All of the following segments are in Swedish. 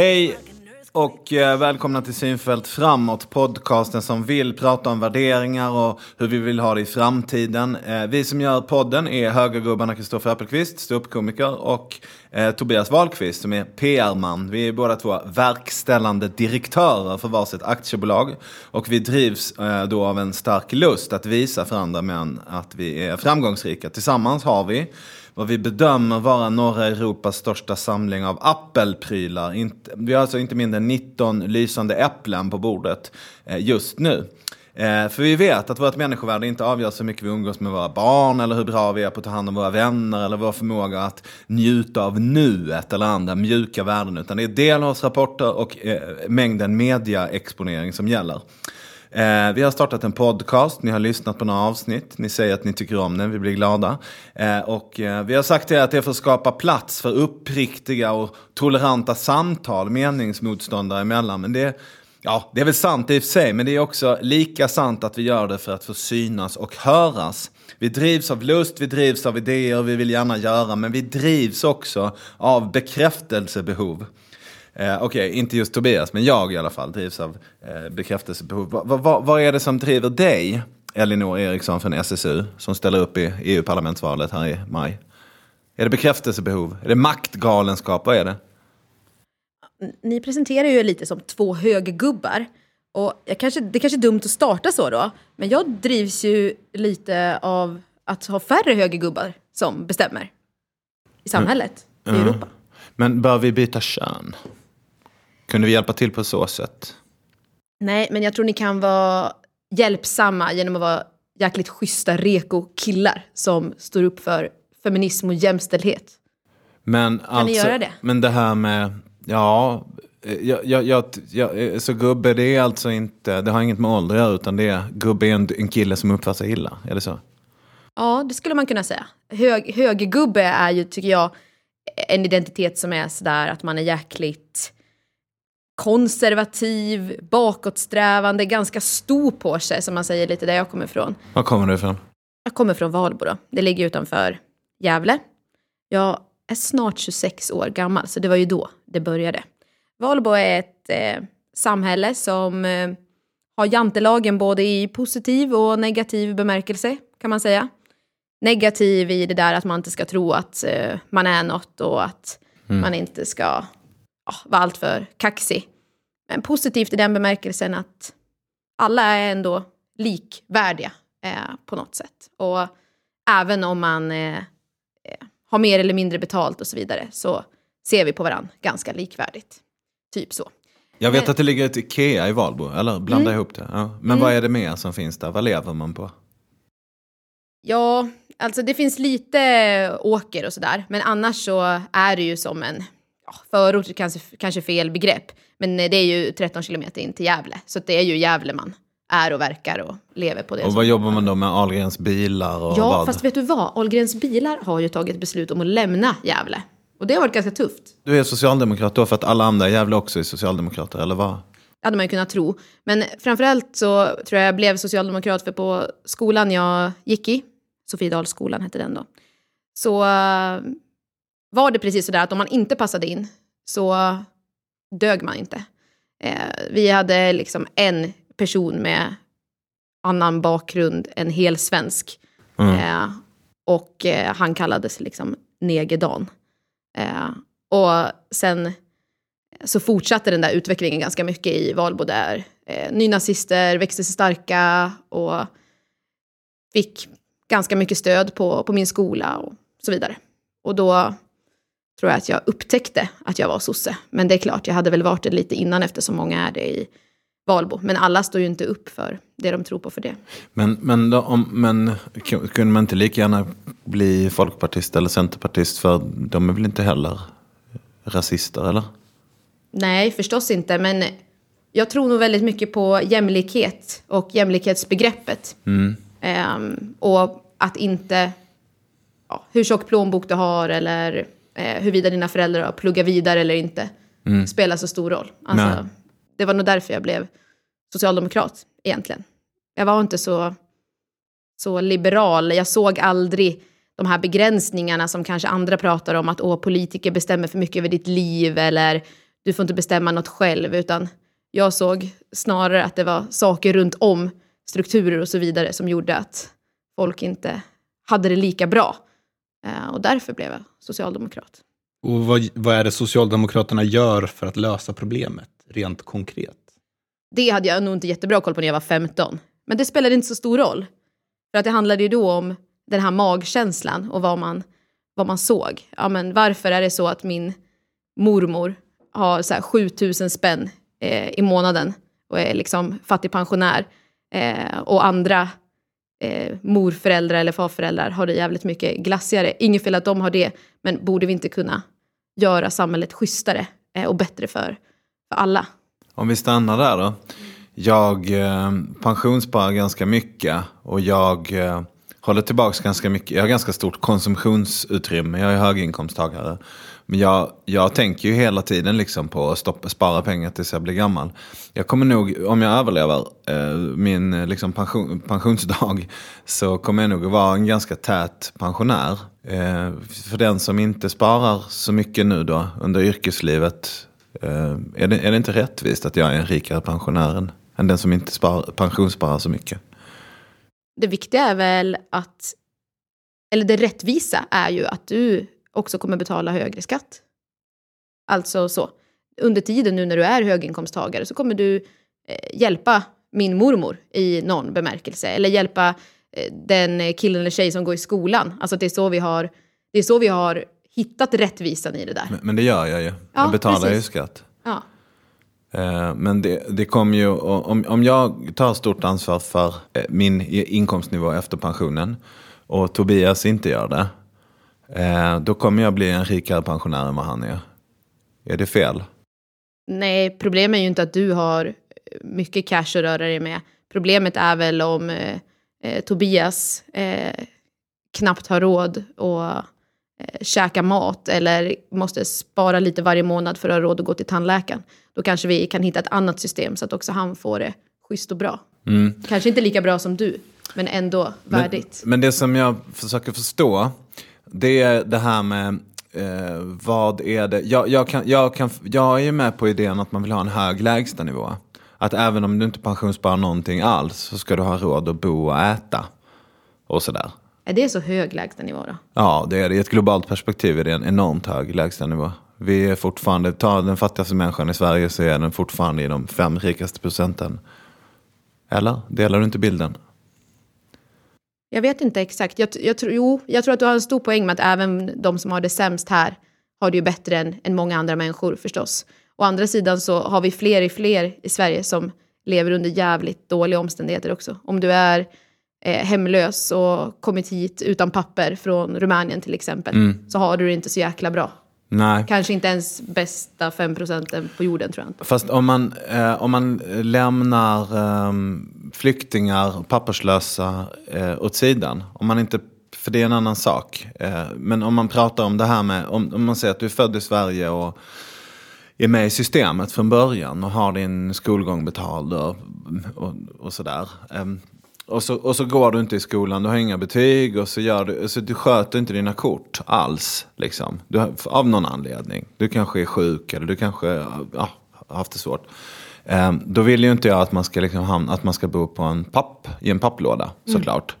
Hej och eh, välkomna till Synfält framåt, podcasten som vill prata om värderingar och hur vi vill ha det i framtiden. Eh, vi som gör podden är högergubbarna Kristoffer Appelqvist, ståuppkomiker, och eh, Tobias Wahlqvist som är PR-man. Vi är båda två verkställande direktörer för varsitt aktiebolag och vi drivs eh, då av en stark lust att visa för andra män att vi är framgångsrika. Tillsammans har vi vad vi bedömer vara norra Europas största samling av Apple-prylar. Vi har alltså inte mindre än 19 lysande äpplen på bordet eh, just nu. Eh, för vi vet att vårt människovärde inte avgör så mycket vi umgås med våra barn eller hur bra vi är på att ta hand om våra vänner eller vår förmåga att njuta av nuet eller andra mjuka värden. Utan det är delårsrapporter och eh, mängden mediaexponering som gäller. Eh, vi har startat en podcast, ni har lyssnat på några avsnitt, ni säger att ni tycker om den, vi blir glada. Eh, och eh, vi har sagt till er att det är för att skapa plats för uppriktiga och toleranta samtal meningsmotståndare emellan. Men det, ja, det är väl sant i och för sig, men det är också lika sant att vi gör det för att få synas och höras. Vi drivs av lust, vi drivs av idéer, vi vill gärna göra, men vi drivs också av bekräftelsebehov. Eh, Okej, okay, inte just Tobias, men jag i alla fall drivs av eh, bekräftelsebehov. Va, va, vad är det som driver dig, Elinor Eriksson från SSU, som ställer upp i EU-parlamentsvalet här i maj? Är det bekräftelsebehov? Är det maktgalenskap? Vad är det? Ni presenterar ju lite som två höggubbar. Och kanske, det kanske är dumt att starta så då, men jag drivs ju lite av att ha färre högergubbar som bestämmer i samhället, mm. i Europa. Men bör vi byta kön? Kunde vi hjälpa till på så sätt? Nej, men jag tror ni kan vara hjälpsamma genom att vara jäkligt schyssta reko-killar som står upp för feminism och jämställdhet. Men kan alltså, ni göra det? Men det här med, ja, jag, jag, jag, jag, så gubbe det är alltså inte, det har inget med ålder att göra utan det är, gubbe är en, en kille som uppfattar sig illa, är det så? Ja, det skulle man kunna säga. Hög, högergubbe är ju, tycker jag, en identitet som är sådär att man är jäkligt konservativ, bakåtsträvande, ganska stor på sig som man säger lite där jag kommer ifrån. Var kommer du ifrån? Jag kommer från Valbo då. Det ligger utanför Gävle. Jag är snart 26 år gammal, så det var ju då det började. Valbo är ett eh, samhälle som eh, har jantelagen både i positiv och negativ bemärkelse, kan man säga. Negativ i det där att man inte ska tro att eh, man är något och att mm. man inte ska vara alltför kaxig. Men positivt i den bemärkelsen att alla är ändå likvärdiga eh, på något sätt. Och även om man eh, eh, har mer eller mindre betalt och så vidare så ser vi på varandra ganska likvärdigt. Typ så. Jag vet att det ligger ett Ikea i Valbo, eller blanda mm. ihop det. Ja. Men mm. vad är det mer som finns där? Vad lever man på? Ja, alltså det finns lite åker och sådär. Men annars så är det ju som en förort är kanske, kanske fel begrepp, men det är ju 13 kilometer in till Gävle. Så det är ju Gävle man är och verkar och lever på det. Och vad jobbar man då med Ahlgrens bilar? Och ja, vad? fast vet du vad? Ahlgrens bilar har ju tagit beslut om att lämna Gävle. Och det har varit ganska tufft. Du är socialdemokrat då för att alla andra i Gävle också är socialdemokrater, eller vad? hade man ju kunnat tro. Men framförallt så tror jag jag blev socialdemokrat för på skolan jag gick i, Sofiedalsskolan hette den då, så var det precis sådär att om man inte passade in så dög man inte. Eh, vi hade liksom en person med annan bakgrund än helsvensk. Mm. Eh, och eh, han kallades liksom Negerdan. Eh, och sen så fortsatte den där utvecklingen ganska mycket i Valbo där eh, nynazister växte sig starka och fick ganska mycket stöd på, på min skola och så vidare. Och då tror jag att jag upptäckte att jag var sosse. Men det är klart, jag hade väl varit det lite innan eftersom många är det i Valbo. Men alla står ju inte upp för det de tror på för det. Men, men, då, om, men kunde man inte lika gärna bli folkpartist eller centerpartist för de är väl inte heller rasister eller? Nej, förstås inte. Men jag tror nog väldigt mycket på jämlikhet och jämlikhetsbegreppet. Mm. Um, och att inte, ja, hur tjock plånbok du har eller eh, huruvida dina föräldrar har pluggat vidare eller inte mm. spelar så stor roll. Alltså, det var nog därför jag blev socialdemokrat egentligen. Jag var inte så, så liberal. Jag såg aldrig de här begränsningarna som kanske andra pratar om att Åh, politiker bestämmer för mycket över ditt liv eller du får inte bestämma något själv, utan jag såg snarare att det var saker runt om, strukturer och så vidare, som gjorde att folk inte hade det lika bra. Eh, och därför blev jag socialdemokrat. Och vad, vad är det Socialdemokraterna gör för att lösa problemet, rent konkret? Det hade jag nog inte jättebra koll på när jag var 15. Men det spelade inte så stor roll. För att det handlade ju då om den här magkänslan och vad man, vad man såg. Ja, men varför är det så att min mormor har så här 7000 spänn eh, i månaden och är liksom fattigpensionär eh, och andra eh, morföräldrar eller farföräldrar har det jävligt mycket glassigare. Inget fel att de har det, men borde vi inte kunna göra samhället schysstare eh, och bättre för, för alla? Om vi stannar där då. Jag eh, pensionssparar ganska mycket och jag eh, håller tillbaka ganska mycket. Jag har ganska stort konsumtionsutrymme. Jag är höginkomsttagare. Men jag, jag tänker ju hela tiden liksom på att stoppa, spara pengar tills jag blir gammal. Jag kommer nog, om jag överlever eh, min eh, liksom pension, pensionsdag, så kommer jag nog att vara en ganska tät pensionär. Eh, för den som inte sparar så mycket nu då under yrkeslivet, eh, är, det, är det inte rättvist att jag är en rikare pensionär än, än den som inte spar, pensionssparar så mycket? Det viktiga är väl att, eller det rättvisa är ju att du också kommer betala högre skatt. Alltså så. Under tiden nu när du är höginkomsttagare så kommer du eh, hjälpa min mormor i någon bemärkelse. Eller hjälpa eh, den killen eller tjej som går i skolan. Alltså det är så vi har, det är så vi har hittat rättvisan i det där. Men, men det gör jag ju. jag betalar precis. ju skatt. Ja. Eh, Men det, det kommer ju, om, om jag tar stort ansvar för eh, min inkomstnivå efter pensionen och Tobias inte gör det, eh, då kommer jag bli en rikare pensionär än vad han är. Är det fel? Nej, problemet är ju inte att du har mycket cash att röra dig med. Problemet är väl om eh, eh, Tobias eh, knappt har råd att eh, käka mat eller måste spara lite varje månad för att ha råd att gå till tandläkaren. Då kanske vi kan hitta ett annat system så att också han får det schysst och bra. Kanske inte lika bra som du, men ändå värdigt. Men, men det som jag försöker förstå, det är det här med eh, vad är det? Jag, jag, kan, jag, kan, jag är ju med på idén att man vill ha en hög lägstanivå. Att även om du inte pensionssparar någonting alls så ska du ha råd att bo och äta. Och sådär. Är det så hög lägstanivå då? Ja, det är det. I ett globalt perspektiv är det en enormt hög lägstanivå. Vi är fortfarande, ta den fattigaste människan i Sverige så är den fortfarande i de fem rikaste procenten. Eller? Delar du inte bilden? Jag vet inte exakt. Jag, jag, tror, jo, jag tror att du har en stor poäng med att även de som har det sämst här har det ju bättre än, än många andra människor förstås. Å andra sidan så har vi fler i fler i Sverige som lever under jävligt dåliga omständigheter också. Om du är eh, hemlös och kommit hit utan papper från Rumänien till exempel så har du det inte så jäkla bra. Nej. Kanske inte ens bästa 5 procenten på jorden tror jag inte. Fast om man, eh, om man lämnar eh, flyktingar, papperslösa eh, åt sidan. Om man inte, för det är en annan sak. Eh, men om man pratar om det här med, om, om man säger att du är född i Sverige och är med i systemet från början och har din skolgång betald och, och, och sådär. Och så, och så går du inte i skolan, du har inga betyg och så, gör du, så du sköter inte dina kort alls. Liksom. Du, har- av någon anledning. Du kanske är sjuk eller du kanske ja, har haft det svårt. Ehm, då vill ju inte jag att man ska, liksom hamna, att man ska bo på en papp, i en papplåda såklart.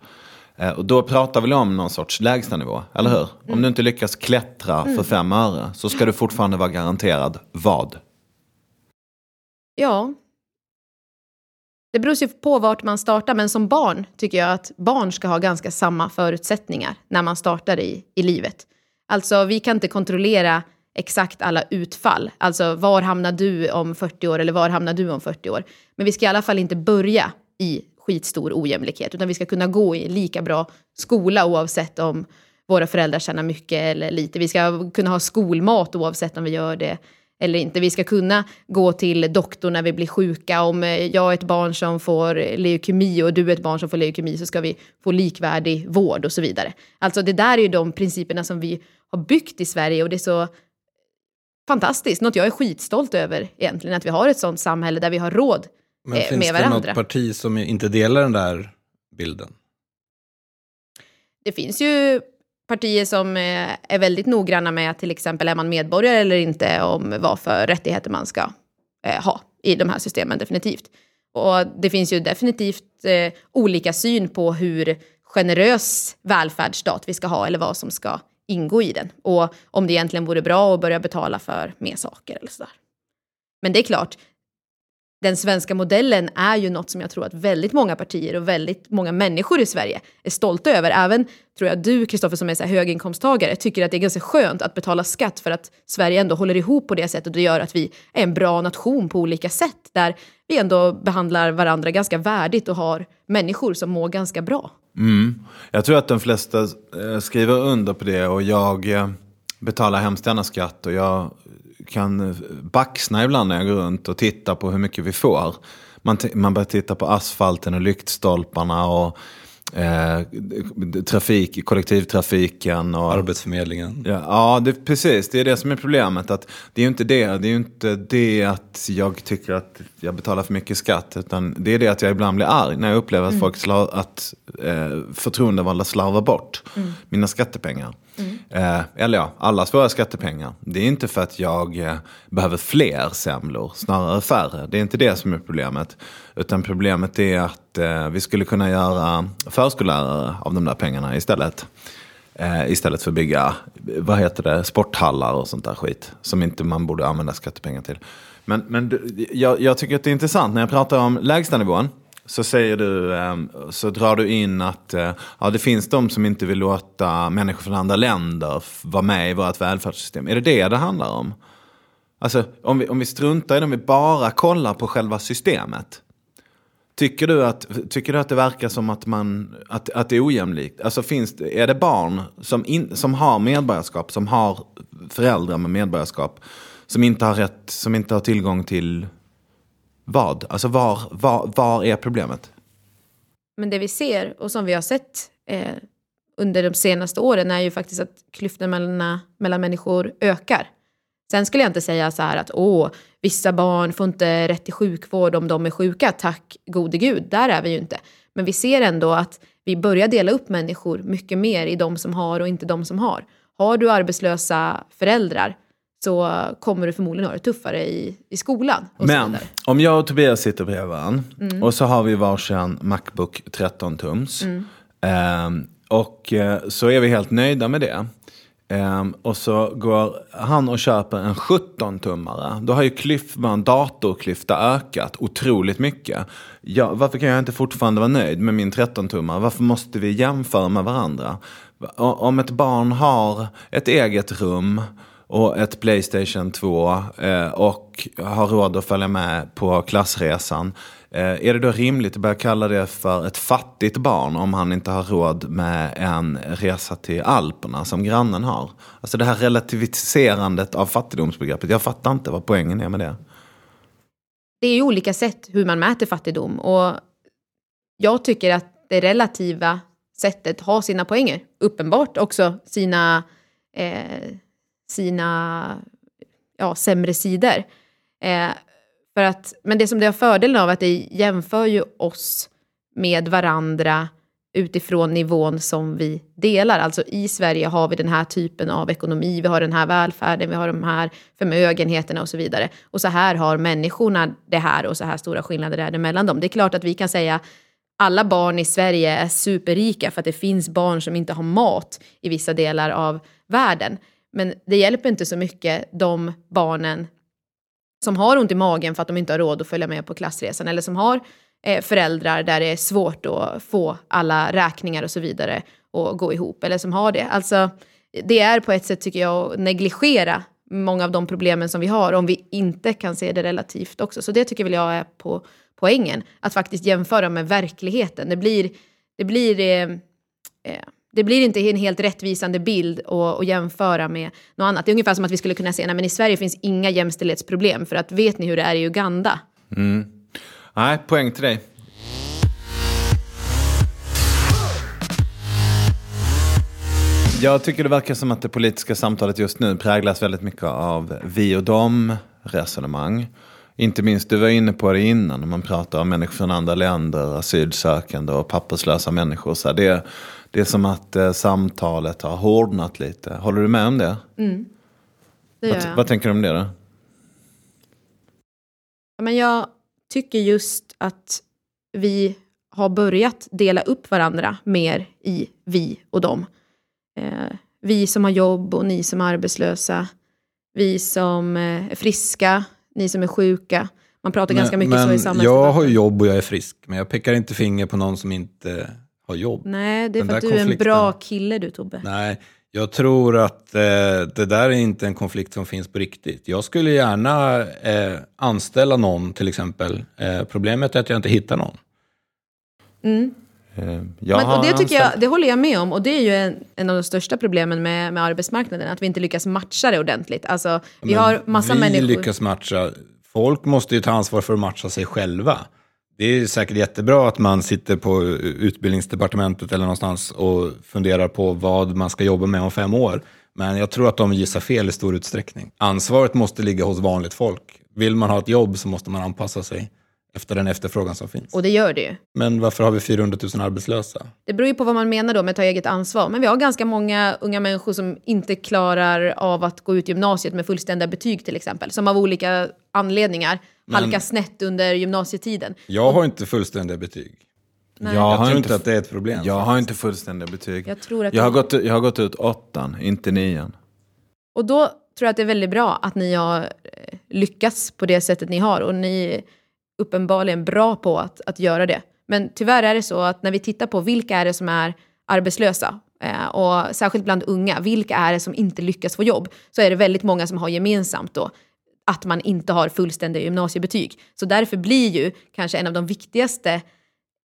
Eh, Och då pratar vi om någon sorts lägstanivå, eller hur? Om du inte lyckas klättra för fem öre så ska du fortfarande vara garanterad vad? Ja. Det beror ju på vart man startar, men som barn tycker jag att barn ska ha ganska samma förutsättningar när man startar i, i livet. Alltså, vi kan inte kontrollera exakt alla utfall. Alltså, var hamnar du om 40 år eller var hamnar du om 40 år? Men vi ska i alla fall inte börja i skitstor ojämlikhet, utan vi ska kunna gå i lika bra skola oavsett om våra föräldrar tjänar mycket eller lite. Vi ska kunna ha skolmat oavsett om vi gör det eller inte. Vi ska kunna gå till doktorn när vi blir sjuka. Om eh, jag är ett barn som får leukemi och du är ett barn som får leukemi så ska vi få likvärdig vård och så vidare. Alltså det där är ju de principerna som vi har byggt i Sverige och det är så fantastiskt. Något jag är skitstolt över egentligen, att vi har ett sånt samhälle där vi har råd Men eh, finns med det varandra. något parti som inte delar den där bilden? Det finns ju partier som eh, är väldigt noggranna med till exempel är man medborgare eller inte om vad för rättigheter man ska eh, ha i de här systemen definitivt. Och det finns ju definitivt eh, olika syn på hur generös välfärdsstat vi ska ha eller vad som ska ingå i den. Och om det egentligen vore bra att börja betala för mer saker eller sådär. Men det är klart, den svenska modellen är ju något som jag tror att väldigt många partier och väldigt många människor i Sverige är stolta över. Även, tror jag, du Kristoffer som är så här höginkomsttagare tycker att det är ganska skönt att betala skatt för att Sverige ändå håller ihop på det sättet och det gör att vi är en bra nation på olika sätt där vi ändå behandlar varandra ganska värdigt och har människor som mår ganska bra. Mm. Jag tror att de flesta eh, skriver under på det och jag eh, betalar hemskt gärna skatt och jag kan eh, baxna ibland när jag går runt och tittar på hur mycket vi får. Man, man börjar titta på asfalten och lyktstolparna och eh, trafik, kollektivtrafiken. Och, Arbetsförmedlingen. Ja, ja det, precis. Det är det som är problemet. Att det är ju inte det. Det är inte det att jag tycker att jag betalar för mycket skatt. Utan det är det att jag ibland blir arg när jag upplever att, mm. folk slar, att eh, förtroendevalda slarvar bort mm. mina skattepengar. Mm. Eh, eller ja, allas våra skattepengar. Det är inte för att jag eh, behöver fler semlor, snarare färre. Det är inte det som är problemet. Utan problemet är att eh, vi skulle kunna göra förskollärare av de där pengarna istället. Eh, istället för att bygga, vad heter det, sporthallar och sånt där skit. Som inte man borde använda skattepengar till. Men, men jag, jag tycker att det är intressant när jag pratar om lägstanivån så säger du, ehm, så drar du in att eh, ja, det finns de som inte vill låta människor från andra länder vara med i vårt välfärdssystem. Är det det det handlar om? Alltså om vi, om vi struntar i det, om vi bara kollar på själva systemet. Tycker du att, tycker du att det verkar som att, man, att, att det är ojämlikt? Alltså finns det, är det barn som, in, som har medborgarskap, som har föräldrar med medborgarskap, som inte har, rätt, som inte har tillgång till vad? Alltså var, var, var är problemet? Men det vi ser och som vi har sett eh, under de senaste åren är ju faktiskt att klyftorna mellan, mellan människor ökar. Sen skulle jag inte säga så här att åh, vissa barn får inte rätt till sjukvård om de är sjuka, tack gode gud, där är vi ju inte. Men vi ser ändå att vi börjar dela upp människor mycket mer i de som har och inte de som har. Har du arbetslösa föräldrar så kommer du förmodligen ha det tuffare i, i skolan. Men om jag och Tobias sitter bredvid varandra mm. och så har vi varsin Macbook 13 tums. Mm. Eh, och så är vi helt nöjda med det. Eh, och så går han och köper en 17-tummare. Då har ju klyftan, datorklyfta ökat otroligt mycket. Ja, varför kan jag inte fortfarande vara nöjd med min 13-tummare? Varför måste vi jämföra med varandra? Om ett barn har ett eget rum och ett Playstation 2 eh, och har råd att följa med på klassresan. Eh, är det då rimligt att börja kalla det för ett fattigt barn om han inte har råd med en resa till Alperna som grannen har? Alltså det här relativiserandet av fattigdomsbegreppet, jag fattar inte vad poängen är med det. Det är ju olika sätt hur man mäter fattigdom och jag tycker att det relativa sättet har sina poänger. Uppenbart också sina eh, sina ja, sämre sidor. Eh, för att, men det som det har fördelen av att det jämför ju oss med varandra utifrån nivån som vi delar. Alltså i Sverige har vi den här typen av ekonomi, vi har den här välfärden, vi har de här förmögenheterna och så vidare. Och så här har människorna det här och så här stora skillnader är det mellan dem. Det är klart att vi kan säga alla barn i Sverige är superrika för att det finns barn som inte har mat i vissa delar av världen. Men det hjälper inte så mycket de barnen som har ont i magen för att de inte har råd att följa med på klassresan eller som har eh, föräldrar där det är svårt att få alla räkningar och så vidare att gå ihop eller som har det. Alltså, det är på ett sätt tycker jag att negligera många av de problemen som vi har om vi inte kan se det relativt också. Så det tycker väl jag är på poängen, att faktiskt jämföra med verkligheten. Det blir, det blir eh, eh, det blir inte en helt rättvisande bild att jämföra med något annat. Det är ungefär som att vi skulle kunna säga att i Sverige finns inga jämställdhetsproblem för att vet ni hur det är i Uganda? Mm. Nej, poäng till dig. Jag tycker det verkar som att det politiska samtalet just nu präglas väldigt mycket av vi och dem resonemang. Inte minst, du var inne på det innan, när man pratar om människor från andra länder, asylsökande och papperslösa människor. Så det, det är som att eh, samtalet har hårdnat lite. Håller du med om det? Det gör Vad, jag. vad tänker du om det då? Men jag tycker just att vi har börjat dela upp varandra mer i vi och dem. Eh, vi som har jobb och ni som är arbetslösa. Vi som eh, är friska, ni som är sjuka. Man pratar ganska mycket så i men samhällsdebatten. jag har jobb och jag är frisk, men jag pekar inte finger på någon som inte har jobb. Nej, det är Den för att du är en bra kille du Tobbe. Nej, jag tror att eh, det där är inte en konflikt som finns på riktigt. Jag skulle gärna eh, anställa någon till exempel. Eh, problemet är att jag inte hittar någon. Mm. Eh, Men, och det, tycker jag, det håller jag med om. Och det är ju en, en av de största problemen med, med arbetsmarknaden. Att vi inte lyckas matcha det ordentligt. Alltså, vi Men har massa vi människor... lyckas matcha. Folk måste ju ta ansvar för att matcha sig själva. Det är säkert jättebra att man sitter på utbildningsdepartementet eller någonstans och funderar på vad man ska jobba med om fem år. Men jag tror att de gissar fel i stor utsträckning. Ansvaret måste ligga hos vanligt folk. Vill man ha ett jobb så måste man anpassa sig efter den efterfrågan som finns. Och det gör det ju. Men varför har vi 400 000 arbetslösa? Det beror ju på vad man menar då med att ta eget ansvar. Men vi har ganska många unga människor som inte klarar av att gå ut gymnasiet med fullständiga betyg till exempel. Som av olika anledningar halkar snett under gymnasietiden. Jag har inte fullständiga betyg. Nej. Jag Jag har tror inte att det är ett problem. Jag har inte fullständiga betyg. Jag tror att jag, har gått, jag har gått ut åttan, inte nian. Och då tror jag att det är väldigt bra att ni har eh, lyckats på det sättet ni har. Och ni är uppenbarligen bra på att, att göra det. Men tyvärr är det så att när vi tittar på vilka är det som är arbetslösa eh, och särskilt bland unga, vilka är det som inte lyckas få jobb? Så är det väldigt många som har gemensamt då att man inte har fullständiga gymnasiebetyg. Så därför blir ju kanske en av de viktigaste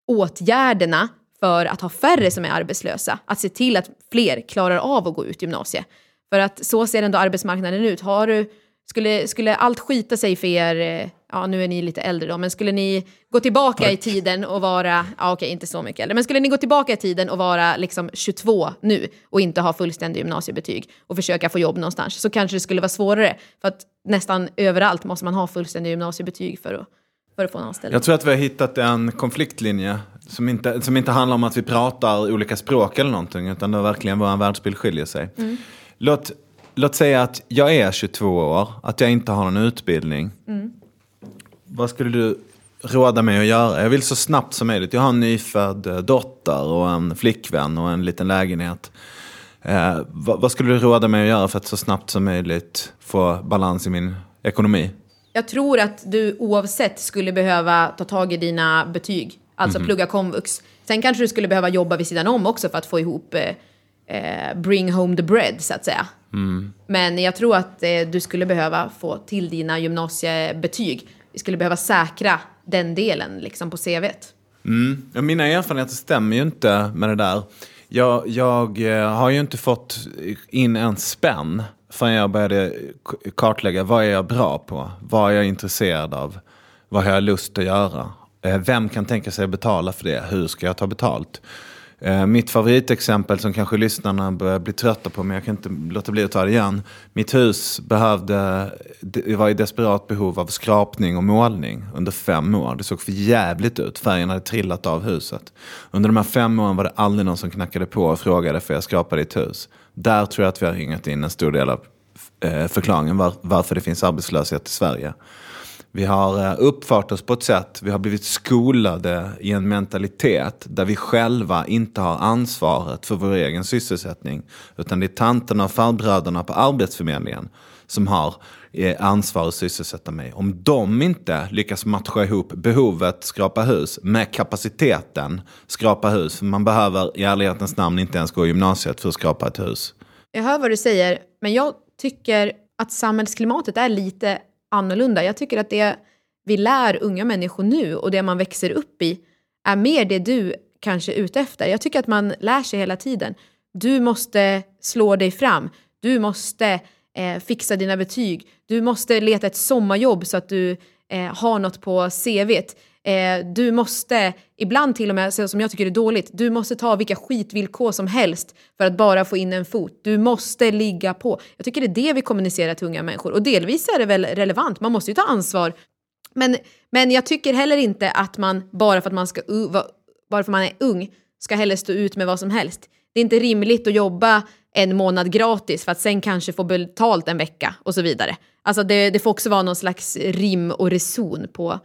åtgärderna för att ha färre som är arbetslösa, att se till att fler klarar av att gå ut gymnasiet. För att så ser ändå arbetsmarknaden ut. Har du, skulle, skulle allt skita sig för er, eh, ja nu är ni lite äldre då, men skulle ni gå tillbaka i tiden och vara, ja okej inte så mycket äldre, men skulle ni gå tillbaka i tiden och vara liksom 22 nu och inte ha fullständig gymnasiebetyg och försöka få jobb någonstans så kanske det skulle vara svårare. För att nästan överallt måste man ha fullständig gymnasiebetyg för att, för att få en anställning. Jag tror att vi har hittat en konfliktlinje som inte, som inte handlar om att vi pratar olika språk eller någonting, utan det är verkligen vår världsbild skiljer sig. Låt, låt säga att jag är 22 år, att jag inte har någon utbildning. Vad skulle du råda mig att göra? Jag vill så snabbt som möjligt. Jag har en nyfödd dotter och en flickvän och en liten lägenhet. Eh, vad, vad skulle du råda mig att göra för att så snabbt som möjligt få balans i min ekonomi? Jag tror att du oavsett skulle behöva ta tag i dina betyg, alltså plugga komvux. Sen kanske du skulle behöva jobba vid sidan om också för att få ihop eh, eh, bring home the bread så att säga. Men jag tror att eh, du skulle behöva få till dina gymnasiebetyg. Vi skulle behöva säkra den delen liksom på CVt. Ja, mina erfarenheter stämmer ju inte med det där. Jag, jag eh, har ju inte fått in en spänn förrän jag började kartlägga vad är jag bra på, vad är jag intresserad av, vad har jag lust att göra, eh, vem kan tänka sig att betala för det, hur ska jag ta betalt. Eh, mitt favoritexempel som kanske lyssnarna börjar bli trötta på, men jag kan inte låta bli att ta det igen. Mitt hus behövde, det var i desperat behov av skrapning och målning under fem år. Det såg för jävligt ut, färgen hade trillat av huset. Under de här fem åren var det aldrig någon som knackade på och frågade för jag skrapade ditt hus. Där tror jag att vi har ringat in en stor del av eh, förklaringen var, varför det finns arbetslöshet i Sverige. Vi har eh, uppfört oss på ett sätt, vi har blivit skolade i en mentalitet där vi själva inte har ansvaret för vår egen sysselsättning. Utan det är tanterna och farbröderna på Arbetsförmedlingen som har eh, ansvar att sysselsätta mig. Om de inte lyckas matcha ihop behovet skrapa hus med kapaciteten skrapa hus, för man behöver i ärlighetens namn inte ens gå i gymnasiet för att skrapa ett hus. Jag hör vad du säger, men jag tycker att samhällsklimatet är lite annorlunda. Jag tycker att det vi lär unga människor nu och det man växer upp i är mer det du kanske är ute efter. Jag tycker att man lär sig hela tiden. Du måste slå dig fram. Du måste eh, fixa dina betyg. Du måste leta ett sommarjobb så att du eh, har något på CVt. Eh, du måste, ibland till och med, som jag tycker är dåligt, du måste ta vilka skitvillkor som helst för att bara få in en fot. Du måste ligga på. Jag tycker det är det vi kommunicerar till unga människor. Och delvis är det väl relevant, man måste ju ta ansvar. Men, men jag tycker heller inte att man, bara för att man, ska, bara för man är ung, ska heller stå ut med vad som helst. det är inte rimligt att jobba en månad gratis för att sen kanske få betalt en vecka och så vidare. Alltså det, det får också vara någon slags rim och reson på,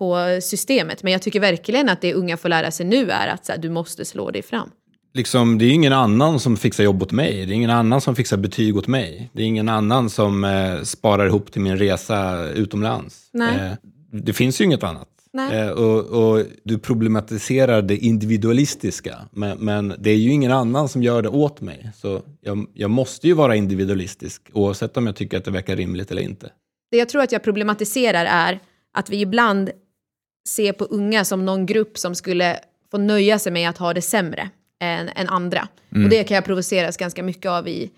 på systemet. Men jag tycker verkligen att det unga får lära sig nu är att så här, du måste slå dig fram. Liksom, det är ingen annan som fixar jobb åt mig. Det är ingen annan som fixar betyg åt mig. Det är ingen annan som eh, sparar ihop till min resa utomlands. Eh, det finns ju inget annat. Eh, och, och, du problematiserar det individualistiska, men, men, det är ju ingen annan som gör det åt mig. Så jag, jag, måste ju vara individualistisk, oavsett om jag tycker att det verkar rimligt eller inte. Det jag tror att jag problematiserar är att vi ibland ser på unga som någon grupp som skulle få nöja sig med att ha det sämre än, än andra. Mm. Och det kan jag provoceras ganska mycket av i,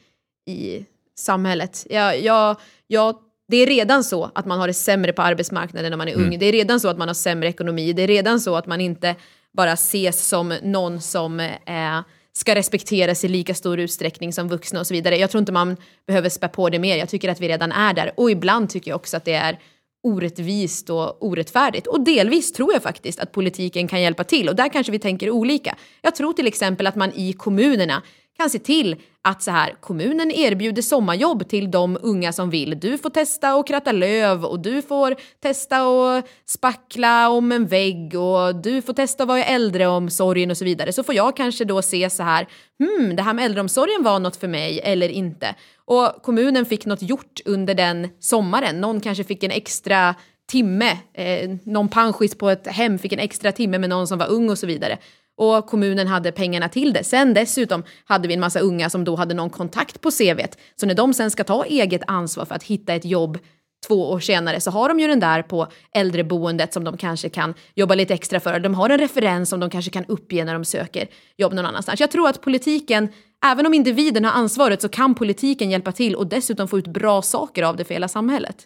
i samhället. Jag, jag, jag det är redan så att man har det sämre på arbetsmarknaden när man är ung. Mm. Det är redan så att man har sämre ekonomi. Det är redan så att man inte bara ses som någon som eh, ska respekteras i lika stor utsträckning som vuxna och så vidare. Jag tror inte man behöver spä på det mer. Jag tycker att vi redan är där. Och ibland tycker jag också att det är orättvist och orättfärdigt. Och delvis tror jag faktiskt att politiken kan hjälpa till. Och där kanske vi tänker olika. Jag tror till exempel att man i kommunerna kan se till att så här, kommunen erbjuder sommarjobb till de unga som vill. Du får testa att kratta löv och du får testa att spackla om en vägg och du får testa att vara i äldreomsorgen och så vidare. Så får jag kanske då se så här, hmm, det här med äldreomsorgen var något för mig eller inte. Och kommunen fick något gjort under den sommaren. Någon kanske fick en extra timme, eh, någon panschis på ett hem fick en extra timme med någon som var ung och så vidare och kommunen hade pengarna till det. Sen dessutom hade vi en massa unga som då hade någon kontakt på CVt. Så när de sen ska ta eget ansvar för att hitta ett jobb två år senare så har de ju den där på äldreboendet som de kanske kan jobba lite extra för. De har en referens som de kanske kan uppge när de söker jobb någon annanstans. Jag tror att politiken, även om individen har ansvaret så kan politiken hjälpa till och dessutom få ut bra saker av det för hela samhället.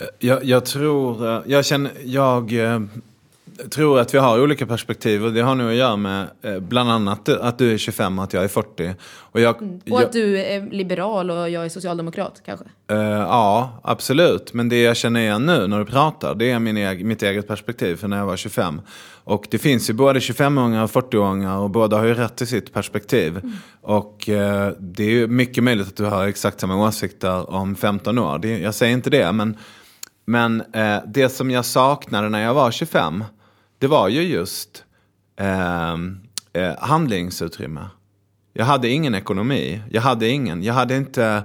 Eh, jag, jag tror, eh, jag känner, jag eh, tror att vi har olika perspektiv och det har nog att göra med eh, bland annat att du är 25 och att jag är 40. Och, jag, mm. och att jag, du är liberal och jag är socialdemokrat kanske? Uh, ja, absolut. Men det jag känner igen nu när du pratar, det är min eg mitt eget perspektiv för när jag var 25. Och det finns ju både 25-åringar och 40-åringar och båda har ju rätt till sitt perspektiv. Mm. Och uh, det är ju mycket möjligt att du har exakt samma åsikter om 15 år. Det, jag säger inte det, men men eh, det som jag saknade när jag var 25 det var ju just eh, eh, handlingsutrymme. Jag hade ingen ekonomi. Jag hade ingen. Jag hade inte...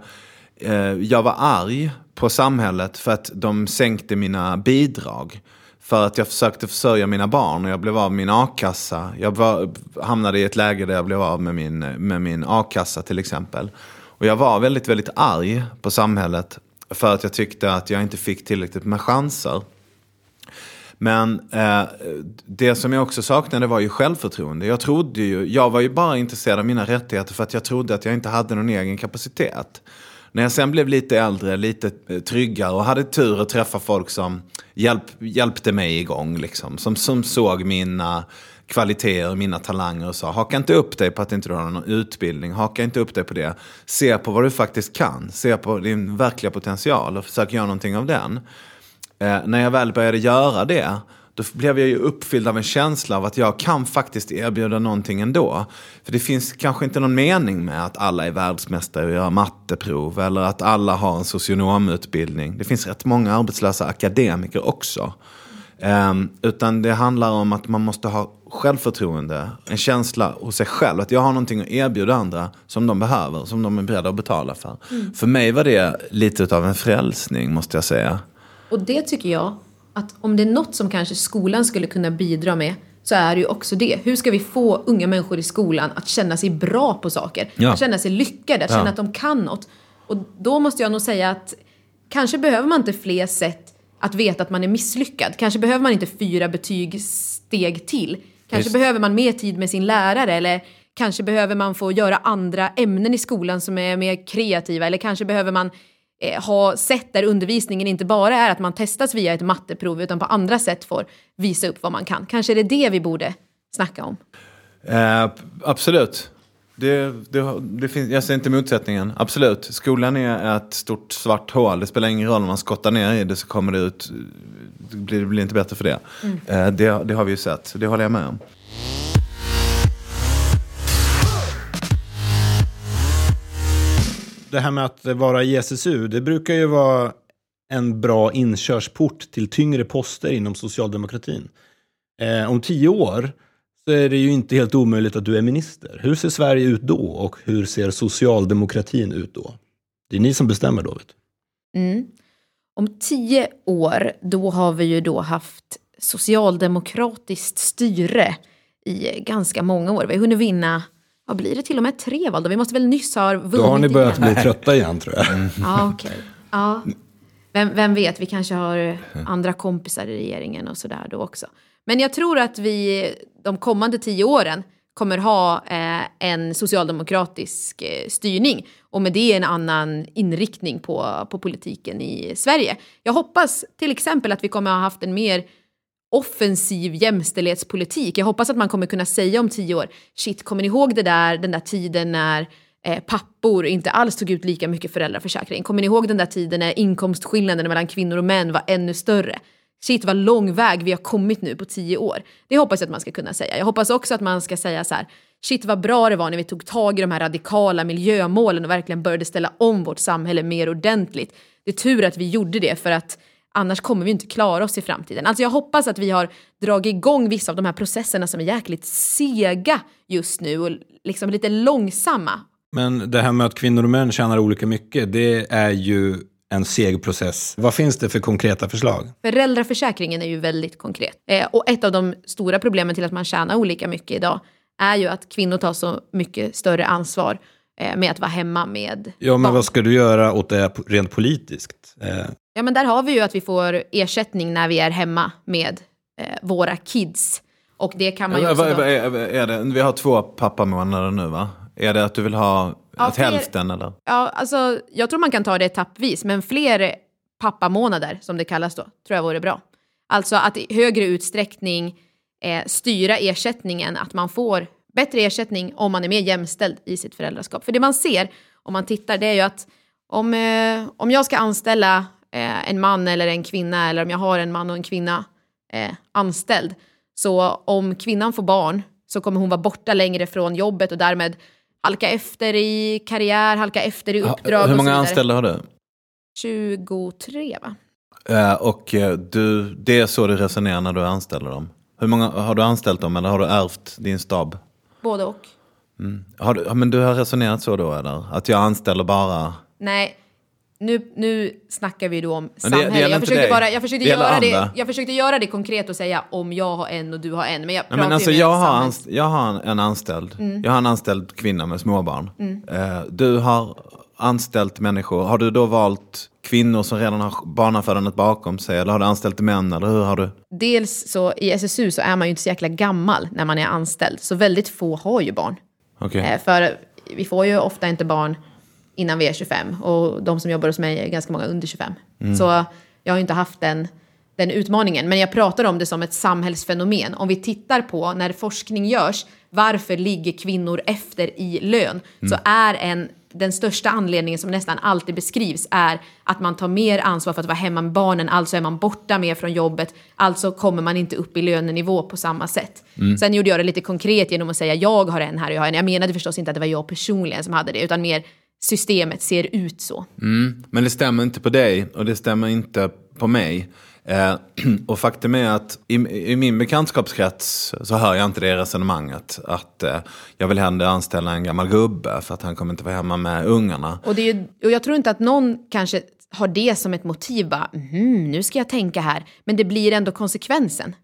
Eh, jag var arg på samhället för att de sänkte mina bidrag. För att jag försökte försörja mina barn och jag blev av med min a-kassa. Jag var, hamnade i ett läge där jag blev av med min, med min a-kassa till exempel. Och jag var väldigt, väldigt arg på samhället för att jag tyckte att jag inte fick tillräckligt med chanser. Men eh, det som jag också saknade var ju självförtroende. Jag trodde ju, jag var ju bara intresserad av mina rättigheter för att jag trodde att jag inte hade någon egen kapacitet. När jag sen blev lite äldre, lite eh, tryggare och hade tur att träffa folk som hjälp, hjälpte mig igång. Liksom, som, som såg mina kvaliteter, mina talanger och sa haka inte upp dig på att inte du har någon utbildning, haka inte upp dig på det. Se på vad du faktiskt kan, se på din verkliga potential och försök göra någonting av den. Eh, när jag väl började göra det, då blev jag ju uppfylld av en känsla av att jag kan faktiskt erbjuda någonting ändå. För det finns kanske inte någon mening med att alla är världsmästare och gör matteprov eller att alla har en socionomutbildning. Det finns rätt många arbetslösa akademiker också. Um, utan det handlar om att man måste ha självförtroende, en känsla hos sig själv. Att jag har någonting att erbjuda andra som de behöver, som de är beredda att betala för. Mm. För mig var det lite av en frälsning måste jag säga. Och det tycker jag att om det är något som kanske skolan skulle kunna bidra med så är det ju också det. Hur ska vi få unga människor i skolan att känna sig bra på saker? Ja. Att känna sig lyckade, att ja. känna att de kan något. Och då måste jag nog säga att kanske behöver man inte fler sätt att veta att man är misslyckad. Kanske behöver man inte fyra betygssteg till. Kanske Just. behöver man mer tid med sin lärare eller kanske behöver man få göra andra ämnen i skolan som är mer kreativa eller kanske behöver man ha sätt där undervisningen inte bara är att man testas via ett matteprov utan på andra sätt får visa upp vad man kan. Kanske är det det vi borde snacka om? Eh, absolut. Det, det, det finns, jag ser inte motsättningen. Absolut. Skolan är ett stort svart hål. Det spelar ingen roll om man skottar ner i det så kommer det ut. Det blir, det blir inte bättre för det. Mm. Eh, det. Det har vi ju sett. Det håller jag med om. Det här med att vara i SSU, det brukar ju vara en bra inkörsport till tyngre poster inom socialdemokratin. Eh, om tio år så är det ju inte helt omöjligt att du är minister. Hur ser Sverige ut då och hur ser socialdemokratin ut då? Det är ni som bestämmer då. Vet du. Mm. Om tio år, då har vi ju då haft socialdemokratiskt styre i ganska många år. Vi har hunnit vinna, vad blir det till och med tre val? Då? Vi måste väl nyss ha vunnit Då har ni börjat igen. bli trötta igen tror jag. Ja, okej. Ja. Vem, vem vet, vi kanske har andra kompisar i regeringen och sådär då också. Men jag tror att vi de kommande tio åren kommer ha eh, en socialdemokratisk eh, styrning och med det en annan inriktning på, på politiken i Sverige. Jag hoppas till exempel att vi kommer ha haft en mer offensiv jämställdhetspolitik. Jag hoppas att man kommer kunna säga om tio år, shit, kommer ni ihåg det där, den där tiden när eh, pappor inte alls tog ut lika mycket föräldraförsäkring? Kommer ni ihåg den där tiden när inkomstskillnaden mellan kvinnor och män var ännu större? Shit vad lång väg vi har kommit nu på tio år. Det hoppas jag att man ska kunna säga. Jag hoppas också att man ska säga så här, shit vad bra det var när vi tog tag i de här radikala miljömålen och verkligen började ställa om vårt samhälle mer ordentligt. Det är tur att vi gjorde det för att annars kommer vi inte klara oss i framtiden. Alltså jag hoppas att vi har dragit igång vissa av de här processerna som är jäkligt sega just nu och liksom lite långsamma. Men det här med att kvinnor och män tjänar olika mycket, det är ju en seg process. Vad finns det för konkreta förslag? Föräldraförsäkringen är ju väldigt konkret. Eh, och ett av de stora problemen till att man tjänar olika mycket idag är ju att kvinnor tar så mycket större ansvar eh, med att vara hemma med Ja, men barn. vad ska du göra åt det rent politiskt? Eh, Ja, men där har vi ju att vi får ersättning när vi är hemma med eh, våra kids. Och det kan man ju också... är, är det, vi har två pappamånader nu va? Är det att du vill ha Ja, fler- hälften eller? ja, alltså, jag tror man kan ta det etappvis, men fler pappamånader, som det kallas då, tror jag vore bra. Alltså att i högre utsträckning eh, styra ersättningen, att man får bättre ersättning om man är mer jämställd i sitt föräldraskap. För det man ser om man tittar, det är ju att om, eh, om jag ska anställa eh, en man eller en kvinna, eller om jag har en man och en kvinna eh, anställd, så om kvinnan får barn så kommer hon vara borta längre från jobbet och därmed halka efter i karriär, halka efter i uppdrag Hur många anställda har du? 23 va? Eh, och eh, du, det är så du resonerar när du anställer dem? Hur många, har du anställt dem eller har du ärvt din stab? Både och. Har du, men du har resonerat så då eller? Att jag anställer bara... Nej, nu, nu snackar vi då om det- det samhälle. gäller jag, försökte dig. bara, jag, försökte Det gäller göra det, andra. jag försökte göra det konkret och säga om jag har en och du har en. Men jag Nej, men alltså, jag, har anst- jag har en- anställd. Mm. Jag har en anställd kvinna med småbarn. Eh, du har anställt människor. Har du då valt kvinnor som redan har barnafödandet bakom sig? Eller har du anställt män? Eller hur har du? Dels så i SSU så är man ju inte så jäkla gammal när man är anställd. Så väldigt få har ju barn. Okej. Eh, För vi får ju ofta inte barn innan vi är 25 och de som jobbar hos mig är ganska många under 25. Så jag har inte haft den, den utmaningen. Men jag pratar om det som ett samhällsfenomen. Om vi tittar på när forskning görs, varför ligger kvinnor efter i lön? Så är en, den största anledningen som nästan alltid beskrivs är att man tar mer ansvar för att vara hemma med barnen, alltså är man borta mer från jobbet, alltså kommer man inte upp i lönenivå på samma sätt. Sen gjorde jag det lite konkret genom att säga jag har en här och jag har en. Jag menade förstås inte att det var jag personligen som hade det, utan mer systemet ser ut så. Mm. Men det stämmer inte på dig och det stämmer inte på mig. Eh, och faktum är att i, i min bekantskapskrets så hör jag inte det resonemanget. Att eh, jag vill hellre anställa en gammal gubbe för att han kommer inte vara hemma med ungarna. Och, det är och jag tror inte att någon kanske har det som ett motiv, bara "Mhm, nu ska jag tänka här. Men det blir ändå konsekvensen.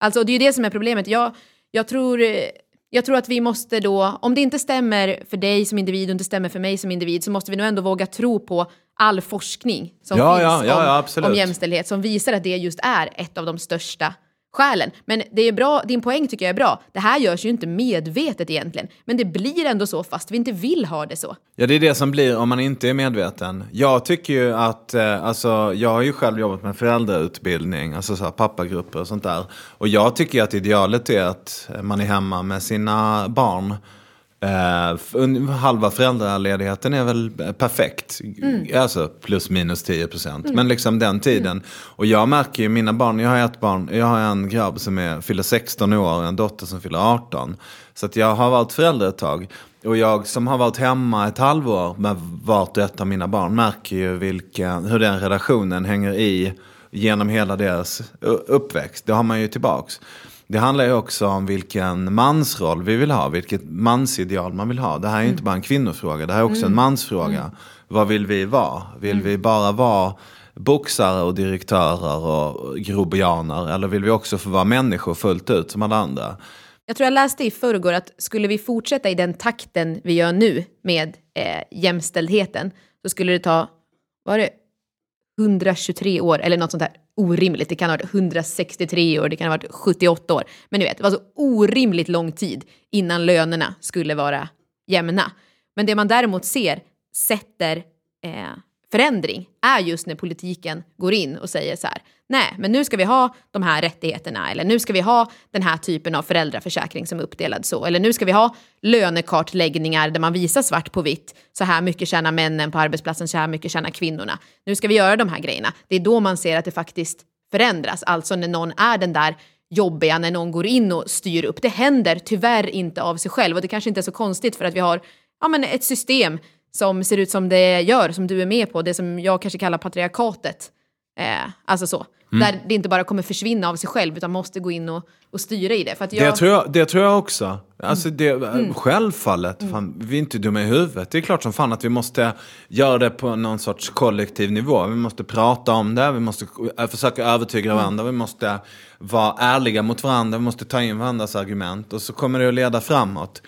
Alltså det är ju det som är problemet. Jag, jag, tror, eh, jag tror att vi måste då, om det inte stämmer för dig som individ och inte stämmer för mig som individ, så måste vi nog ändå våga tro på all forskning som Ja, finns ja, ja, om, om jämställdhet som visar att det just är ett av de största själen. Men det är bra, din poäng tycker jag är bra. Det här görs ju inte medvetet egentligen, men det blir ändå så fast vi inte vill ha det så. Ja, det är det som blir om man inte är medveten. Jag tycker ju att, eh, alltså, jag har ju själv jobbat med föräldrautbildning, alltså så här, pappagrupper och sånt där. Och jag tycker att idealet är att man är hemma med sina barn Un- halva föräldraledigheten är väl perfekt. Alltså plus minus 10 procent. Men liksom den tiden. Och jag märker ju mina barn, jag har ett barn, jag har en grabb som är, fyller 16 år och en dotter som fyller 18. Så att jag har varit förälder ett tag. Och jag som har varit hemma ett halvår med vart och ett av mina barn märker ju vilken, hur den relationen hänger i genom hela deras uppväxt. Det har man ju tillbaks. Det handlar ju också om vilken mansroll vi vill ha, vilket mansideal man vill ha. Det här är ju inte bara en kvinnofråga, det här är också en mansfråga. Vad vill vi vara? Vill vi bara vara boxare och direktörer och grobianer? Eller vill vi också få vara människor fullt ut som alla andra? Jag tror jag läste i förrgår att skulle vi fortsätta i den takten vi gör nu med eh, jämställdheten så skulle det ta, var det 123 år eller något sånt där orimligt. Det kan ha varit 163 år, det kan ha varit 78 år. Men ni vet, det var så orimligt lång tid innan lönerna skulle vara jämna. Men det man däremot ser sätter eh, förändring är just när politiken går in och säger så här, nej, men nu ska vi ha de här rättigheterna eller nu ska vi ha den här typen av föräldraförsäkring som är uppdelad så eller nu ska vi ha lönekartläggningar där man visar svart på vitt, så här mycket tjänar männen på arbetsplatsen, så här mycket tjänar kvinnorna. Nu ska vi göra de här grejerna. Det är då man ser att det faktiskt förändras, alltså när någon är den där jobbiga när någon går in och styr upp. Det händer tyvärr inte av sig själv och det kanske inte är så konstigt för att vi har ja, men ett system som ser ut som det gör, som du är med på, det som jag kanske kallar patriarkatet. Eh, alltså så. Där det inte bara kommer försvinna av sig själv utan måste gå in och, och styra i det. För jag, Det, tror jag, det tror jag också. Alltså det, Självfallet, fan, vi är inte dumma i huvudet. Det är klart som fan att vi måste göra det på någon sorts kollektiv nivå. Vi måste prata om det, vi måste försöka övertyga varandra, vi måste vara ärliga mot varandra, vi måste ta in varandras argument och så kommer det att leda framåt.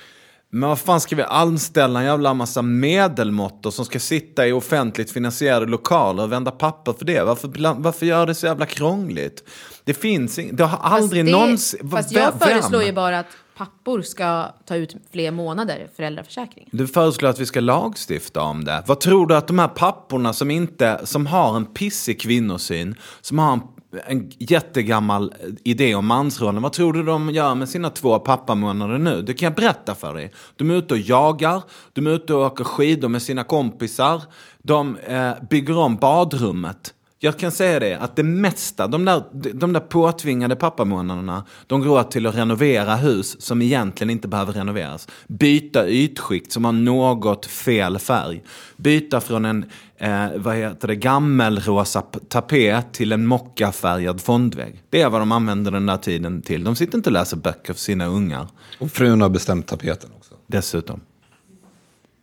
Men vad fan ska vi anställa en jävla massa medelmåttor som ska sitta i offentligt finansierade lokaler och vända papper för det? Varför, varför gör det så jävla krångligt? Det finns ing- det har fast aldrig det- någonsin... Fast vem- jag föreslår vem? ju bara att pappor ska ta ut fler månader föräldraförsäkring. Du föreslår att vi ska lagstifta om det. Vad tror du att de här papporna som, inte, som har en pissig kvinnosyn, som har en, en jättegammal idé om mansrollen, vad tror du de gör med sina två pappamånader nu? Det kan jag berätta för dig. De är ute och jagar, de är ute och åker skidor med sina kompisar, de eh, bygger om badrummet. Jag kan säga det, att det mesta, de där, de där påtvingade pappamånaderna, de går till att renovera hus som egentligen inte behöver renoveras. Byta ytskikt som har något fel färg. Byta från en, eh, vad heter det, gammelrosa tapet till en mockafärgad fondvägg. Det är vad de använder den där tiden till. De sitter inte och läser böcker för sina ungar, Och frun har bestämt tapeten också. dessutom.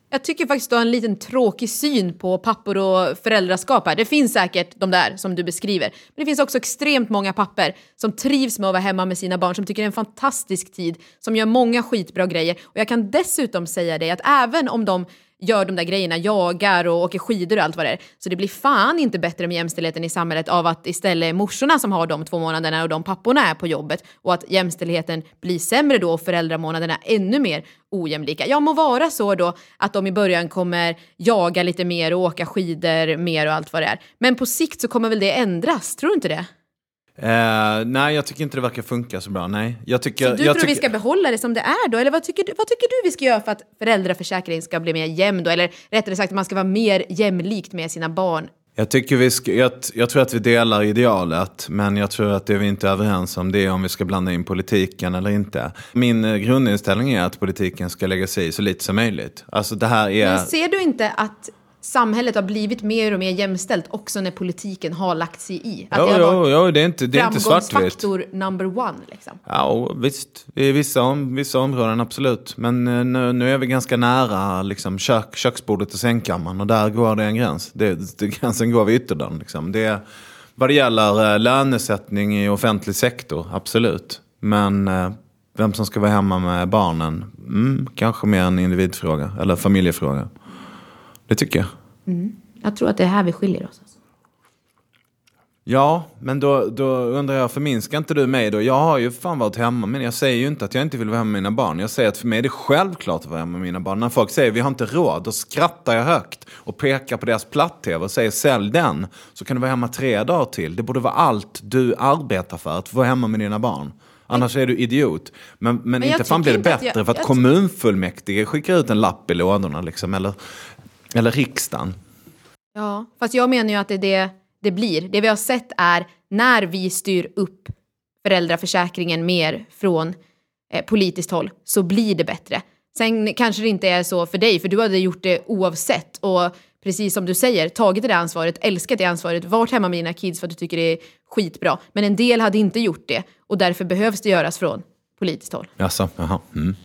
Jag tycker faktiskt du har en liten tråkig syn på pappor och föräldraskap här. Det finns säkert de där som du beskriver. Men det finns också extremt många papper som trivs med att vara hemma med sina barn, som tycker det är en fantastisk tid, som gör många skitbra grejer. Och jag kan dessutom säga dig att även om de gör de där grejerna, jagar och åker skidor och allt vad det är. Så det blir fan inte bättre med jämställdheten i samhället av att istället morsorna som har de två månaderna och de papporna är på jobbet och att jämställdheten blir sämre då och föräldramånaderna ännu mer ojämlika. Ja, må vara så då att de i början kommer jaga lite mer och åka skidor mer och allt vad det är. Men på sikt så kommer väl det ändras, tror du inte det? Eh, nej, jag tycker inte det verkar funka så bra. Nej. Jag tycker, Så du jag tror vi tycker- ska behålla det som det är då? Eller vad tycker, du, vad tycker du vi ska göra för att föräldraförsäkringen ska bli mer jämn då? Eller rättare sagt, att man ska vara mer jämlikt med sina barn? Jag, tycker vi ska, jag, jag tror att vi delar idealet, men jag tror att det vi inte är överens om det är om vi ska blanda in politiken eller inte. Min eh, grundinställning är att politiken ska lägga sig i så lite som möjligt. Alltså det här är... Men ser du inte att samhället har blivit mer och mer jämställt också när politiken har lagt sig i? Att Jo, det jo, jo, det är inte, det är inte svartvitt. framgångsfaktor number one liksom? Ja, visst. I vissa, om, vissa områden absolut. Men eh, nu, nu är vi ganska nära liksom, kök, köksbordet och sängkammaren och där går det en gräns. Det, det, gränsen går vid ytterdörren. Liksom. Det, vad det gäller eh, lönesättning i offentlig sektor, absolut. Men eh, vem som ska vara hemma med barnen, mm, kanske mer en individfråga eller familjefråga. Det tycker jag. Jag tror att det är här vi skiljer oss. Alltså. Ja, men då, då undrar jag, förminskar inte du mig då? Jag har ju fan varit hemma, men jag säger ju inte att jag inte vill vara hemma med mina barn. Jag säger att för mig är det självklart att vara hemma med mina barn. När folk säger vi har inte råd, då skrattar jag högt och pekar på deras platt-tv och säger sälj den, så kan du vara hemma tre dagar till. Det borde vara allt du arbetar för, att vara hemma med dina barn. Annars är du idiot. Men, men, Men jag inte fan blir det inte att bättre jag- för att jag- kommunfullmäktige skickar ut en lapp i lådorna liksom. Eller, eller riksdagen. Ja, fast jag menar ju att det är det det blir. Det vi har sett är när vi styr upp föräldraförsäkringen mer från eh, politiskt håll så blir det bättre. Sen kanske det inte är så för dig, för du hade gjort det oavsett. Och precis som du säger, tagit det ansvaret, älskat det ansvaret, varit hemma med dina kids för att du tycker det är skitbra. Men en del hade inte gjort det och därför behövs det göras från politiskt håll. Jaså, jaha. Mm.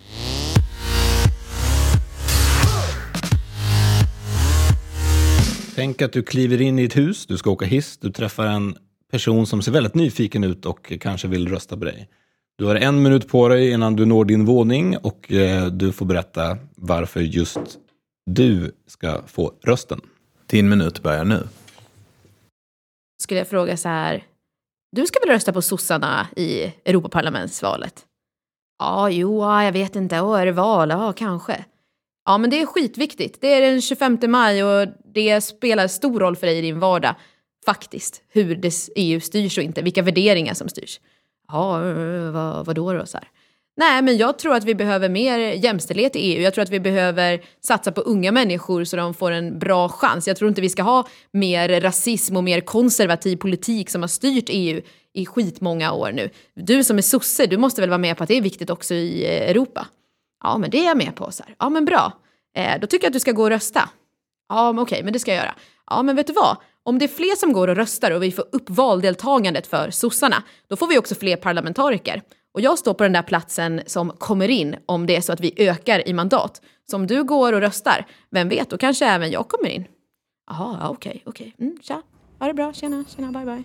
Tänk att du kliver in i ett hus, du ska åka hiss, du träffar en person som ser väldigt nyfiken ut och kanske vill rösta på dig. Du har en minut på dig innan du når din våning och eh, du får berätta varför just du ska få rösten. Din minut börjar nu. Skulle jag fråga så här, du ska väl rösta på sossarna i Europaparlamentsvalet? Ja, jo, ja, jag vet inte, Åh, är det val? Ja, kanske. Ja, men det är skitviktigt. Det är den 25 maj och det spelar stor roll för dig i din vardag, faktiskt, hur EU styrs och inte, vilka värderingar som styrs. Ja, vad, vad då då? Så här. Nej, men jag tror att vi behöver mer jämställdhet i EU. Jag tror att vi behöver satsa på unga människor så de får en bra chans. Jag tror inte vi ska ha mer rasism och mer konservativ politik som har styrt EU i skitmånga år nu. Du som är sosse, du måste väl vara med på att det är viktigt också i eh, Europa? Ja, men det är jag med på. Så här. Ja, men bra. Eh, då tycker jag att du ska gå och rösta. Ja, men okej, men det ska jag göra. Ja, men vet du vad? Om det är fler som går och röstar och vi får upp valdeltagandet för sossarna, då får vi också fler parlamentariker. Och jag står på den där platsen som kommer in om det är så att vi ökar i mandat. Så om du går och röstar, vem vet, då kanske även jag kommer in. Jaha, ja, okej, okej. Mm, tja, ha det bra, tjena, tjena, bye bye.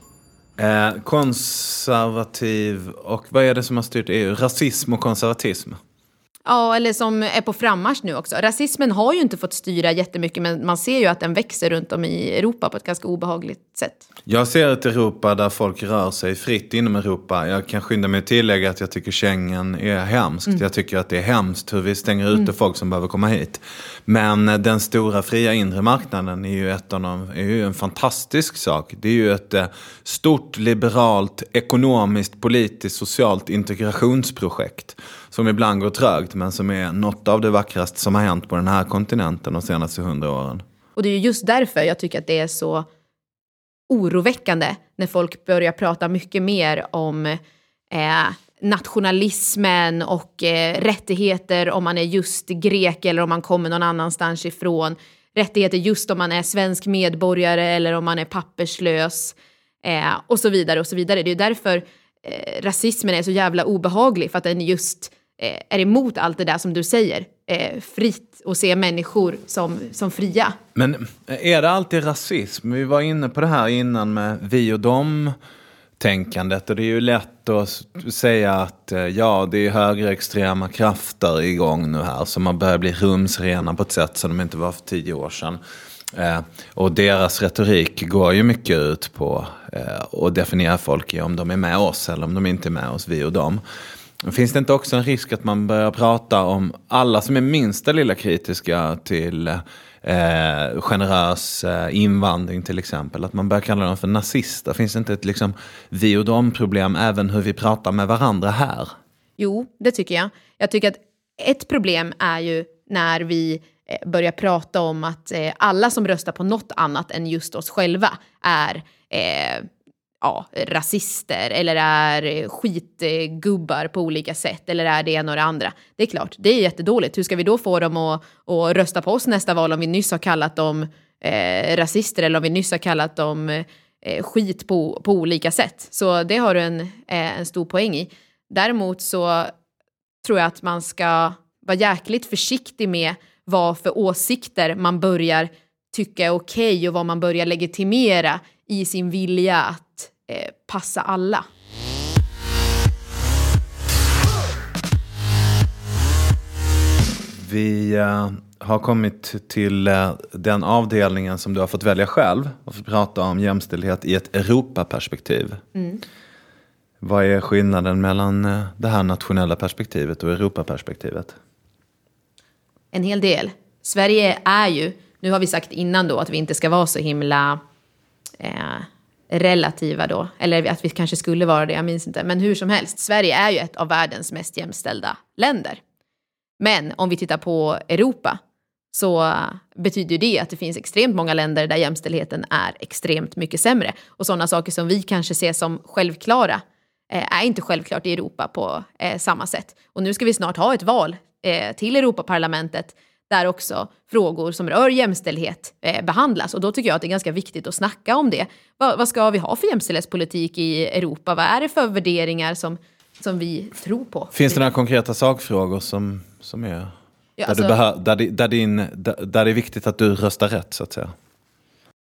Eh, konservativ och vad är det som har styrt EU? Rasism och konservatism. Ja, eller som är på frammarsch nu också. Rasismen har ju inte fått styra jättemycket, men man ser ju att den växer runt om i Europa på ett ganska obehagligt sätt. Jag ser ett Europa där folk rör sig fritt inom Europa. Jag kan skynda mig att tillägga att jag tycker Schengen är hemskt. Jag tycker att det är hemskt hur vi stänger ute folk som behöver komma hit. Men eh, den stora fria inre marknaden är ju, ett av de, är ju en fantastisk sak. Det är ju ett eh, stort liberalt, ekonomiskt, politiskt, socialt integrationsprojekt. Som ibland går trögt men som är något av det vackraste som har hänt på den här kontinenten de senaste hundra åren. Och det är just därför jag tycker att det är så oroväckande när folk börjar prata mycket mer om eh, nationalismen och eh, rättigheter om man är just grek eller om man kommer någon annanstans ifrån. Rättigheter just om man är svensk medborgare eller om man är papperslös eh, och så vidare och så vidare. Det är därför eh, rasismen är så jävla obehaglig för att den just eh, är emot allt det där som du säger. Eh, fritt och se människor som, som fria. Men eh, är det alltid rasism? Vi var inne på det här innan med vi och dem tänkandet och det är ju lätt att säga att eh, ja, det är högerextrema krafter igång nu här som har börjat bli rumsrena på ett sätt som de inte var för tio år sedan. Eh, och deras retorik går ju mycket ut på eh, att definiera folk i om de är med oss eller om de inte är med oss, vi och dem. Finns det inte också en risk att man börjar prata om alla som är minsta lilla kritiska till eh, generös eh, invandring till exempel? Att man börjar kalla dem för nazister? Finns det inte ett liksom, vi och dem-problem även hur vi pratar med varandra här? Jo, det tycker jag. Jag tycker att ett problem är ju när vi eh, börjar prata om att eh, alla som röstar på något annat än just oss själva är eh, ja, rasister eller är skitgubbar på olika sätt eller är det ena och det andra. Det är klart, det är jättedåligt. Hur ska vi då få dem att, att rösta på oss nästa val om vi nyss har kallat dem eh, rasister eller om vi nyss har kallat dem eh, skit på, på olika sätt? Så det har du en, eh, en stor poäng i. Däremot så tror jag att man ska vara jäkligt försiktig med vad för åsikter man börjar tycka är okej och vad man börjar legitimera i sin vilja att eh, passa alla. Vi eh, har kommit till eh, den avdelningen som du har fått välja själv och fått prata om jämställdhet i ett Europaperspektiv. Vad är skillnaden mellan det här nationella perspektivet och Europaperspektivet? En hel del. Sverige är ju, nu har vi sagt innan då att vi inte ska vara så himla eh, relativa då. Eller att vi kanske skulle vara det, jag minns inte. Men hur som helst, Sverige är ju ett av världens mest jämställda länder. Men om vi tittar på Europa så äh, betyder det att det finns extremt många länder där jämställdheten är extremt mycket sämre. Och sådana saker som vi kanske ser som självklara äh, är inte självklart i Europa på äh, samma sätt. Och nu ska vi snart ha ett val till Europaparlamentet där också frågor som rör jämställdhet eh, behandlas. Och då tycker jag att det är ganska viktigt att snacka om det. Va, vad ska vi ha för jämställdhetspolitik i Europa? Vad är det för värderingar som, som vi tror på? Finns det några konkreta sakfrågor som, som är... Ja, där, alltså- du behö, där, där, din, där, där det är viktigt att du röstar rätt, så att säga?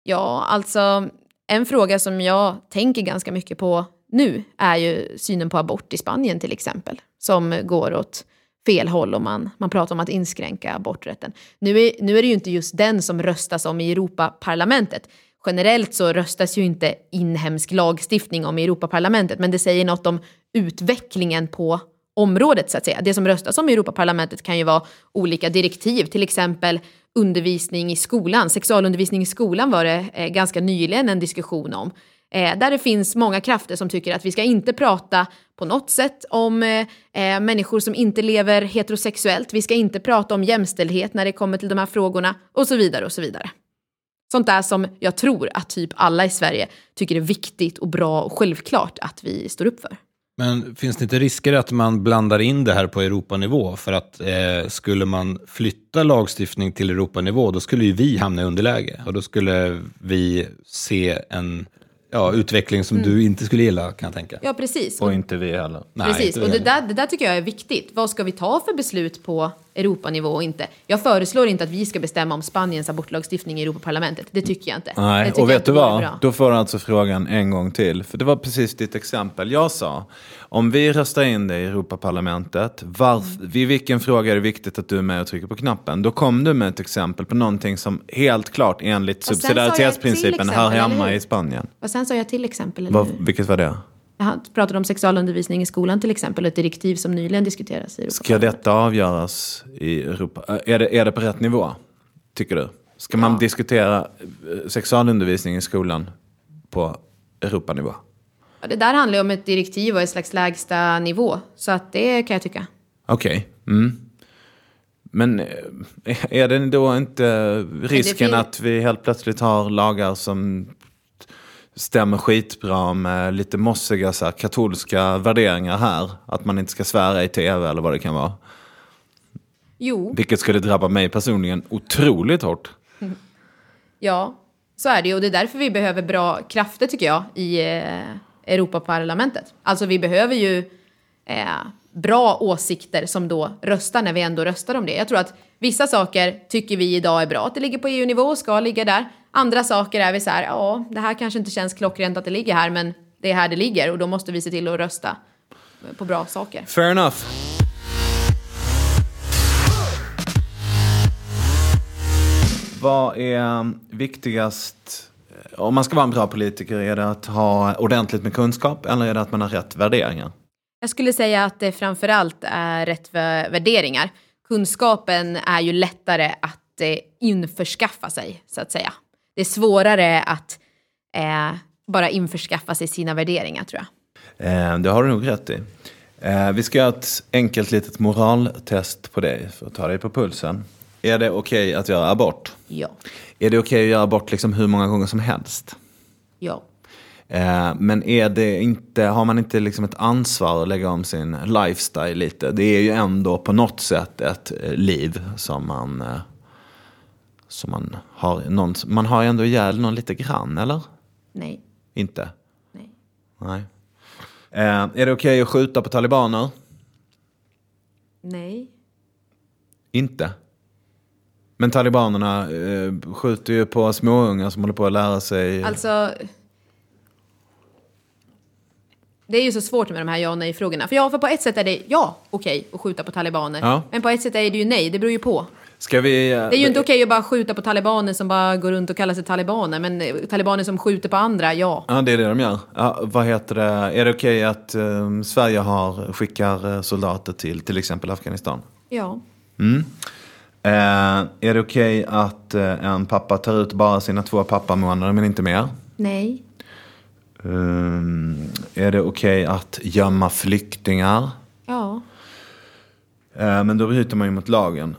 Ja, alltså en fråga som jag tänker ganska mycket på nu är ju synen på abort i Spanien till exempel. Som går åt fel håll och man, man pratar om att inskränka aborträtten. Nu är, nu är det ju inte just den som röstas om i Europaparlamentet. Generellt så röstas ju inte inhemsk lagstiftning om i Europaparlamentet, men det säger något om utvecklingen på området så att säga. Det som röstas om i Europaparlamentet kan ju vara olika direktiv, till exempel undervisning i skolan. Sexualundervisning i skolan var det eh, ganska nyligen en diskussion om. Eh, där det finns många krafter som tycker att vi ska inte prata på något sätt om eh, eh, människor som inte lever heterosexuellt. Vi ska inte prata om jämställdhet när det kommer till de här frågorna och så vidare och så vidare. Sånt där som jag tror att typ alla i Sverige tycker är viktigt och bra och självklart att vi står upp för. Men finns det inte risker att man blandar in det här på Europanivå? För att eh, skulle man flytta lagstiftning till Europanivå, då skulle ju vi hamna i underläge. Och då skulle vi se en ja, utveckling som du inte skulle gilla, kan jag tänka. Ja, precis. Och inte vi heller. Nej, Precis, och det där, det där tycker jag är viktigt. Vad ska vi ta för beslut på Europanivå och inte? Jag föreslår inte att vi ska bestämma om Spaniens abortlagstiftning i Europaparlamentet. Det tycker jag inte. Nej, och vet du vad? Då får du alltså frågan en gång till. För det var precis ditt exempel. Jag sa, om vi röstar in det i Europaparlamentet, varf- vid vilken fråga är det viktigt att du är med och trycker på knappen? Då kom du med ett exempel på någonting som helt klart enligt subsidiaritetsprincipen hör hemma i Spanien. Och sen sa jag till exempel, eller Vad, hur? vilket var det? Jag pratade om sexualundervisning i skolan till exempel, ett direktiv som nyligen diskuteras i Ska Europaparlamentet. detta avgöras i Europa? Är det, är det på rätt nivå, tycker du? Ska man Ja. diskutera eh, sexualundervisning i skolan på Europanivå? Ja, Det där handlar ju om ett direktiv och ett slags lägsta nivå. Så att det kan jag tycka. Okej. Mm. Men eh, är det då inte risken fin- att vi helt plötsligt har lagar som stämmer skitbra med lite mossiga så här, katolska värderingar här? Att man inte ska svära i tv eller vad det kan vara. Jo, Vilket skulle drabba mig personligen otroligt hårt. Ja, så är det ju. Och det är därför vi behöver bra krafter, tycker jag, i eh, Europaparlamentet. Alltså, vi behöver ju eh, bra åsikter som då röstar när vi ändå röstar om det. Jag tror att vissa saker tycker vi idag är bra att det ligger på EU-nivå och ska ligga där. Andra saker är vi så här, ja, det här kanske inte känns klockrent att det ligger här, men det är här det ligger och då måste vi se till att rösta på bra saker. Fair enough. Vad är viktigast eh, om man ska vara en bra politiker? Är det att ha ordentligt med kunskap eller är det att man har rätt värderingar? Jag skulle säga att det framförallt är rätt vä- värderingar. Kunskapen är ju lättare att eh, införskaffa sig, så att säga. Det är svårare att eh, bara införskaffa sig sina värderingar, tror jag. Eh, det har du nog rätt i. Eh, vi ska göra ett enkelt litet moraltest på dig för att ta dig på pulsen. Är det okej att göra abort? Ja. Är det okej att göra abort liksom hur många gånger som helst? Ja. Eh, men är det inte, har man inte liksom ett ansvar att lägga om sin lifestyle lite? Det är ju ändå på något sätt ett eh, liv som man, som man har. Någon, man har ändå ihjäl någon lite grann, eller? Nej. Inte? Nej. Nej. Eh, är det okej att skjuta på talibaner? Nej. Inte. Men talibanerna eh, skjuter ju på småungar som håller på att lära sig. Alltså... Det är ju så svårt med de här ja och nej-frågorna. För ja, för på ett sätt är det ja, okej att skjuta på talibaner. Ja. Men på ett sätt är det ju nej, det beror ju på. Ska vi... eh, Det är ju inte okej att bara skjuta på talibaner som bara går runt och kallar sig talibaner. Men eh, talibaner som skjuter på andra, ja. Ja, det är det de gör. Ja, vad heter det? Är det okej att eh, Sverige har, skickar eh, soldater till till exempel Afghanistan? Ja. Eh, är det okej att eh, en pappa tar ut bara sina två pappamånader men inte mer? Nej. Um, är det okej att gömma flyktingar? Ja. Eh, men då bryter man ju mot lagen.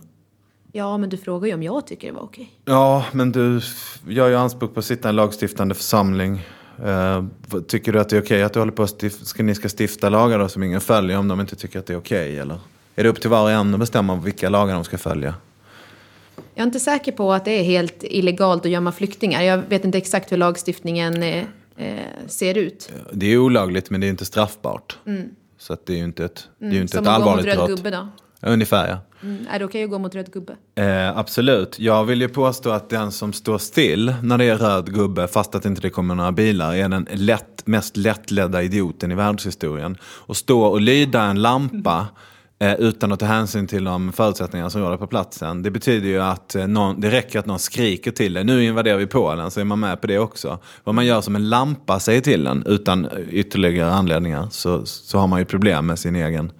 Ja, men du frågar ju om jag tycker det var okej. Ja, men du gör ju anspråk på att sitta i en lagstiftande församling. Eh, tycker du att det är okej att du håller på att stif- ska, ni ska stifta lagar då som ingen följer om de inte tycker att det är okej? eller? Är det upp till var och en att bestämma vilka lagar de ska följa? Jag är inte säker på att det är helt illegalt att gömma flyktingar. Jag vet inte exakt hur lagstiftningen eh, eh, ser ut. Det är olagligt men det är inte straffbart. Så att det är ju inte ett, det är ju inte Mm. Som ett att gå mot allvarligt röd brott. gubbe då. Ungefär ja. Mm. Är det okej att gå mot röd gubbe? Eh, absolut. Jag vill ju påstå att den som står still när det är röd gubbe, fast att inte det kommer några bilar, är den lätt, mest lättledda idioten i världshistorien. Och stå och lyda en lampa eh, utan att ta hänsyn till de förutsättningar som råder på platsen. Det betyder ju att eh, någon, det räcker att någon skriker till dig. Nu invaderar vi Polen, så är man med på det också. Vad man gör som en lampa säger till en utan ytterligare anledningar så, så har man ju problem med sin egen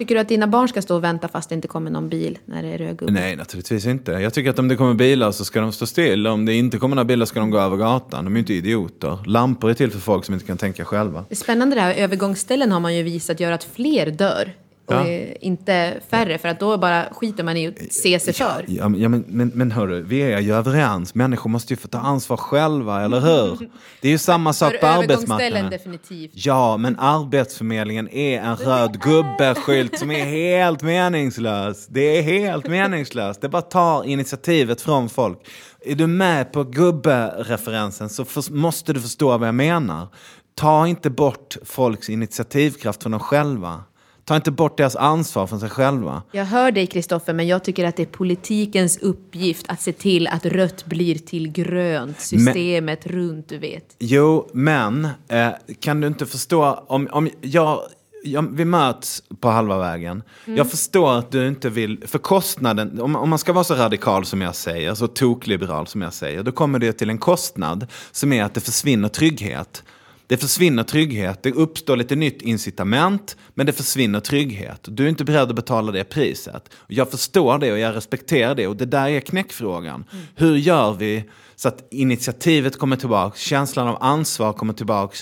Tycker du att dina barn ska stå och vänta fast det inte kommer någon bil när det är röd gubbe? Nej, naturligtvis inte. Jag tycker att om det kommer bilar så ska de stå still. Om det inte kommer några bilar ska de gå över gatan. De är ju inte idioter. Lampor är till för folk som inte kan tänka själva. Det är spännande det här. Övergångsställen har man ju visat gör att fler dör. Och Ja. inte färre. För att då bara skiter man i att se sig för. Ja, men- ja, men, men, men hörru, vi är ju överens. Människor måste ju få ta ansvar själva, eller hur? Det är ju samma sak För på arbetsmarknaden. definitivt. Ja, men Arbetsförmedlingen är en röd gubbe-skylt som är helt meningslös. Det är helt meningslöst. Det bara tar initiativet från folk. Är du med på gubbe-referensen så för, måste du förstå vad jag menar. Ta inte bort folks initiativkraft från dem själva. Ta inte bort deras ansvar från sig själva. Jag hör dig Kristoffer, men jag tycker att det är politikens uppgift att se till att rött blir till grönt. Systemet runt, du vet. Jo, men eh, kan du inte förstå om, om jag, jag, vi möts på halva vägen. Jag förstår att du inte vill, för kostnaden, om, om man ska vara så radikal som jag säger, så tokliberal som jag säger, då kommer det till en kostnad som är att det försvinner trygghet. Det försvinner trygghet, det uppstår lite nytt incitament, men det försvinner trygghet. Du är inte beredd att betala det priset. Jag förstår det och jag respekterar det och det där är knäckfrågan. Hur gör vi så att initiativet kommer tillbaka, känslan av ansvar kommer tillbaka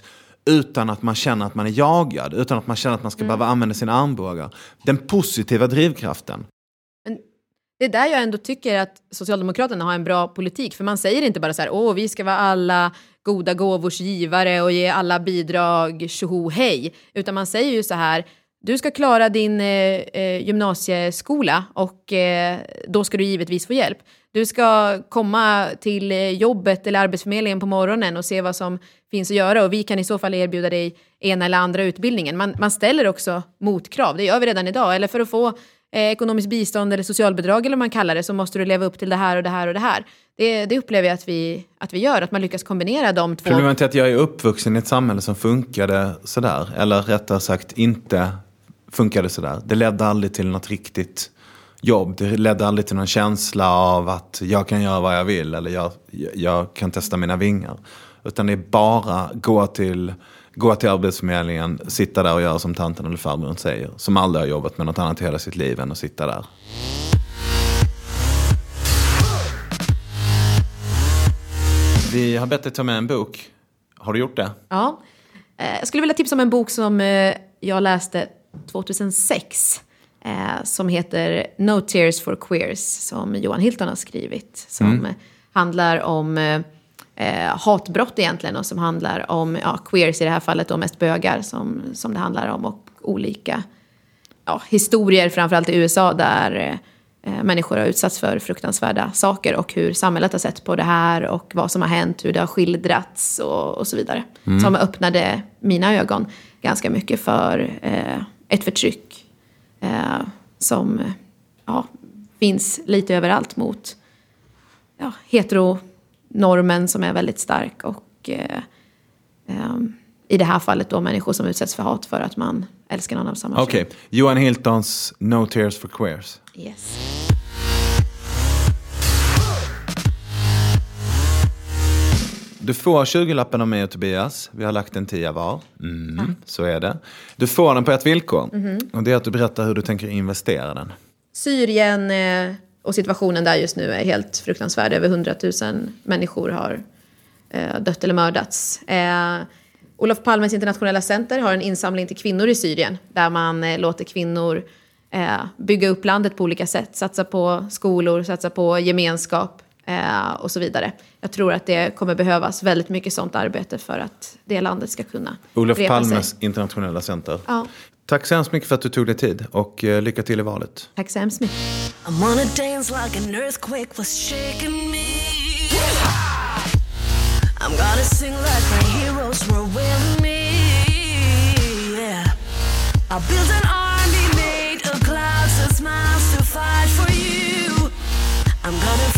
utan att man känner att man är jagad, utan att man känner att man ska behöva använda sina armbågar. Den positiva drivkraften. Men det är där jag ändå tycker att Socialdemokraterna har en bra politik. För man säger inte bara så här, åh, vi ska vara alla goda gåvors givare och ge alla bidrag, tjoho hej. Utan man säger ju så här, du ska klara din eh, eh gymnasieskola och eh, då ska du givetvis få hjälp. Du ska komma till eh, jobbet eller Arbetsförmedlingen på morgonen och se vad som finns att göra och vi kan i så fall erbjuda dig ena eller andra utbildningen. Man, man ställer också motkrav, det gör vi redan idag. Eller för att få eh, ekonomiskt bistånd eller socialbidrag eller vad man kallar det så måste du leva upp till det här och det här och det här. Det, det upplever jag att vi, att vi gör, att man lyckas kombinera de två. Problemet är att jag är uppvuxen i ett samhälle som funkade sådär. Eller rättare sagt inte funkade sådär. Det ledde aldrig till något riktigt jobb. Det ledde aldrig till någon känsla av att jag kan göra vad jag vill. Eller jag, jag kan testa mina vingar. Utan det är bara gå till, gå till Arbetsförmedlingen, sitta där och göra som tanten eller farbrorn säger. Som aldrig har jobbat med något annat i hela sitt liv än att sitta där. Vi har bett dig ta med en bok. Har du gjort det? Ja. Eh, Jag skulle vilja tipsa om en bok som eh, jag läste 2006. eh, Som heter No Tears for Queers, som Johan Hilton har skrivit. Som eh, handlar om eh, hatbrott egentligen och som handlar om ja, queers i det här fallet och mest bögar som, som det handlar om. Och olika ja, historier, framförallt i USA, där eh, människor har utsatts för fruktansvärda saker och hur samhället har sett på det här och vad som har hänt, hur det har skildrats och, och så vidare. Som öppnade mina ögon ganska mycket för eh, ett förtryck eh, som ja, finns lite överallt mot ja, heteronormen som är väldigt stark och eh, ehm, i det här fallet då människor som utsätts för hat för att man älskar någon av samma Okej, Johan Hiltons No Tears for Queers. Yes. Du får 20-lappen av mig och Tobias. Vi har lagt en tia var. Mm, Så är det. Du får den på ett villkor. Och det är att du berättar hur du tänker investera den. Syrien eh, och situationen där just nu är helt fruktansvärd. Över 100 000 människor har eh, dött eller mördats. Eh, Olof Palmes internationella center har en insamling till kvinnor i Syrien där man eh, låter kvinnor eh, bygga upp landet på olika sätt. Satsa på skolor, satsa på gemenskap eh, och så vidare. Jag tror att det kommer behövas väldigt mycket sånt arbete för att det landet ska kunna Olof Palmes sig. internationella center. Ja. Tack så hemskt mycket för att du tog dig tid och eh, lycka till i valet. Tack så hemskt mycket. I'm gonna dance like an earthquake was shaking me I'm gonna sing like my heroes were with me yeah. I build an army made of clouds and smiles to fight for you I'm gonna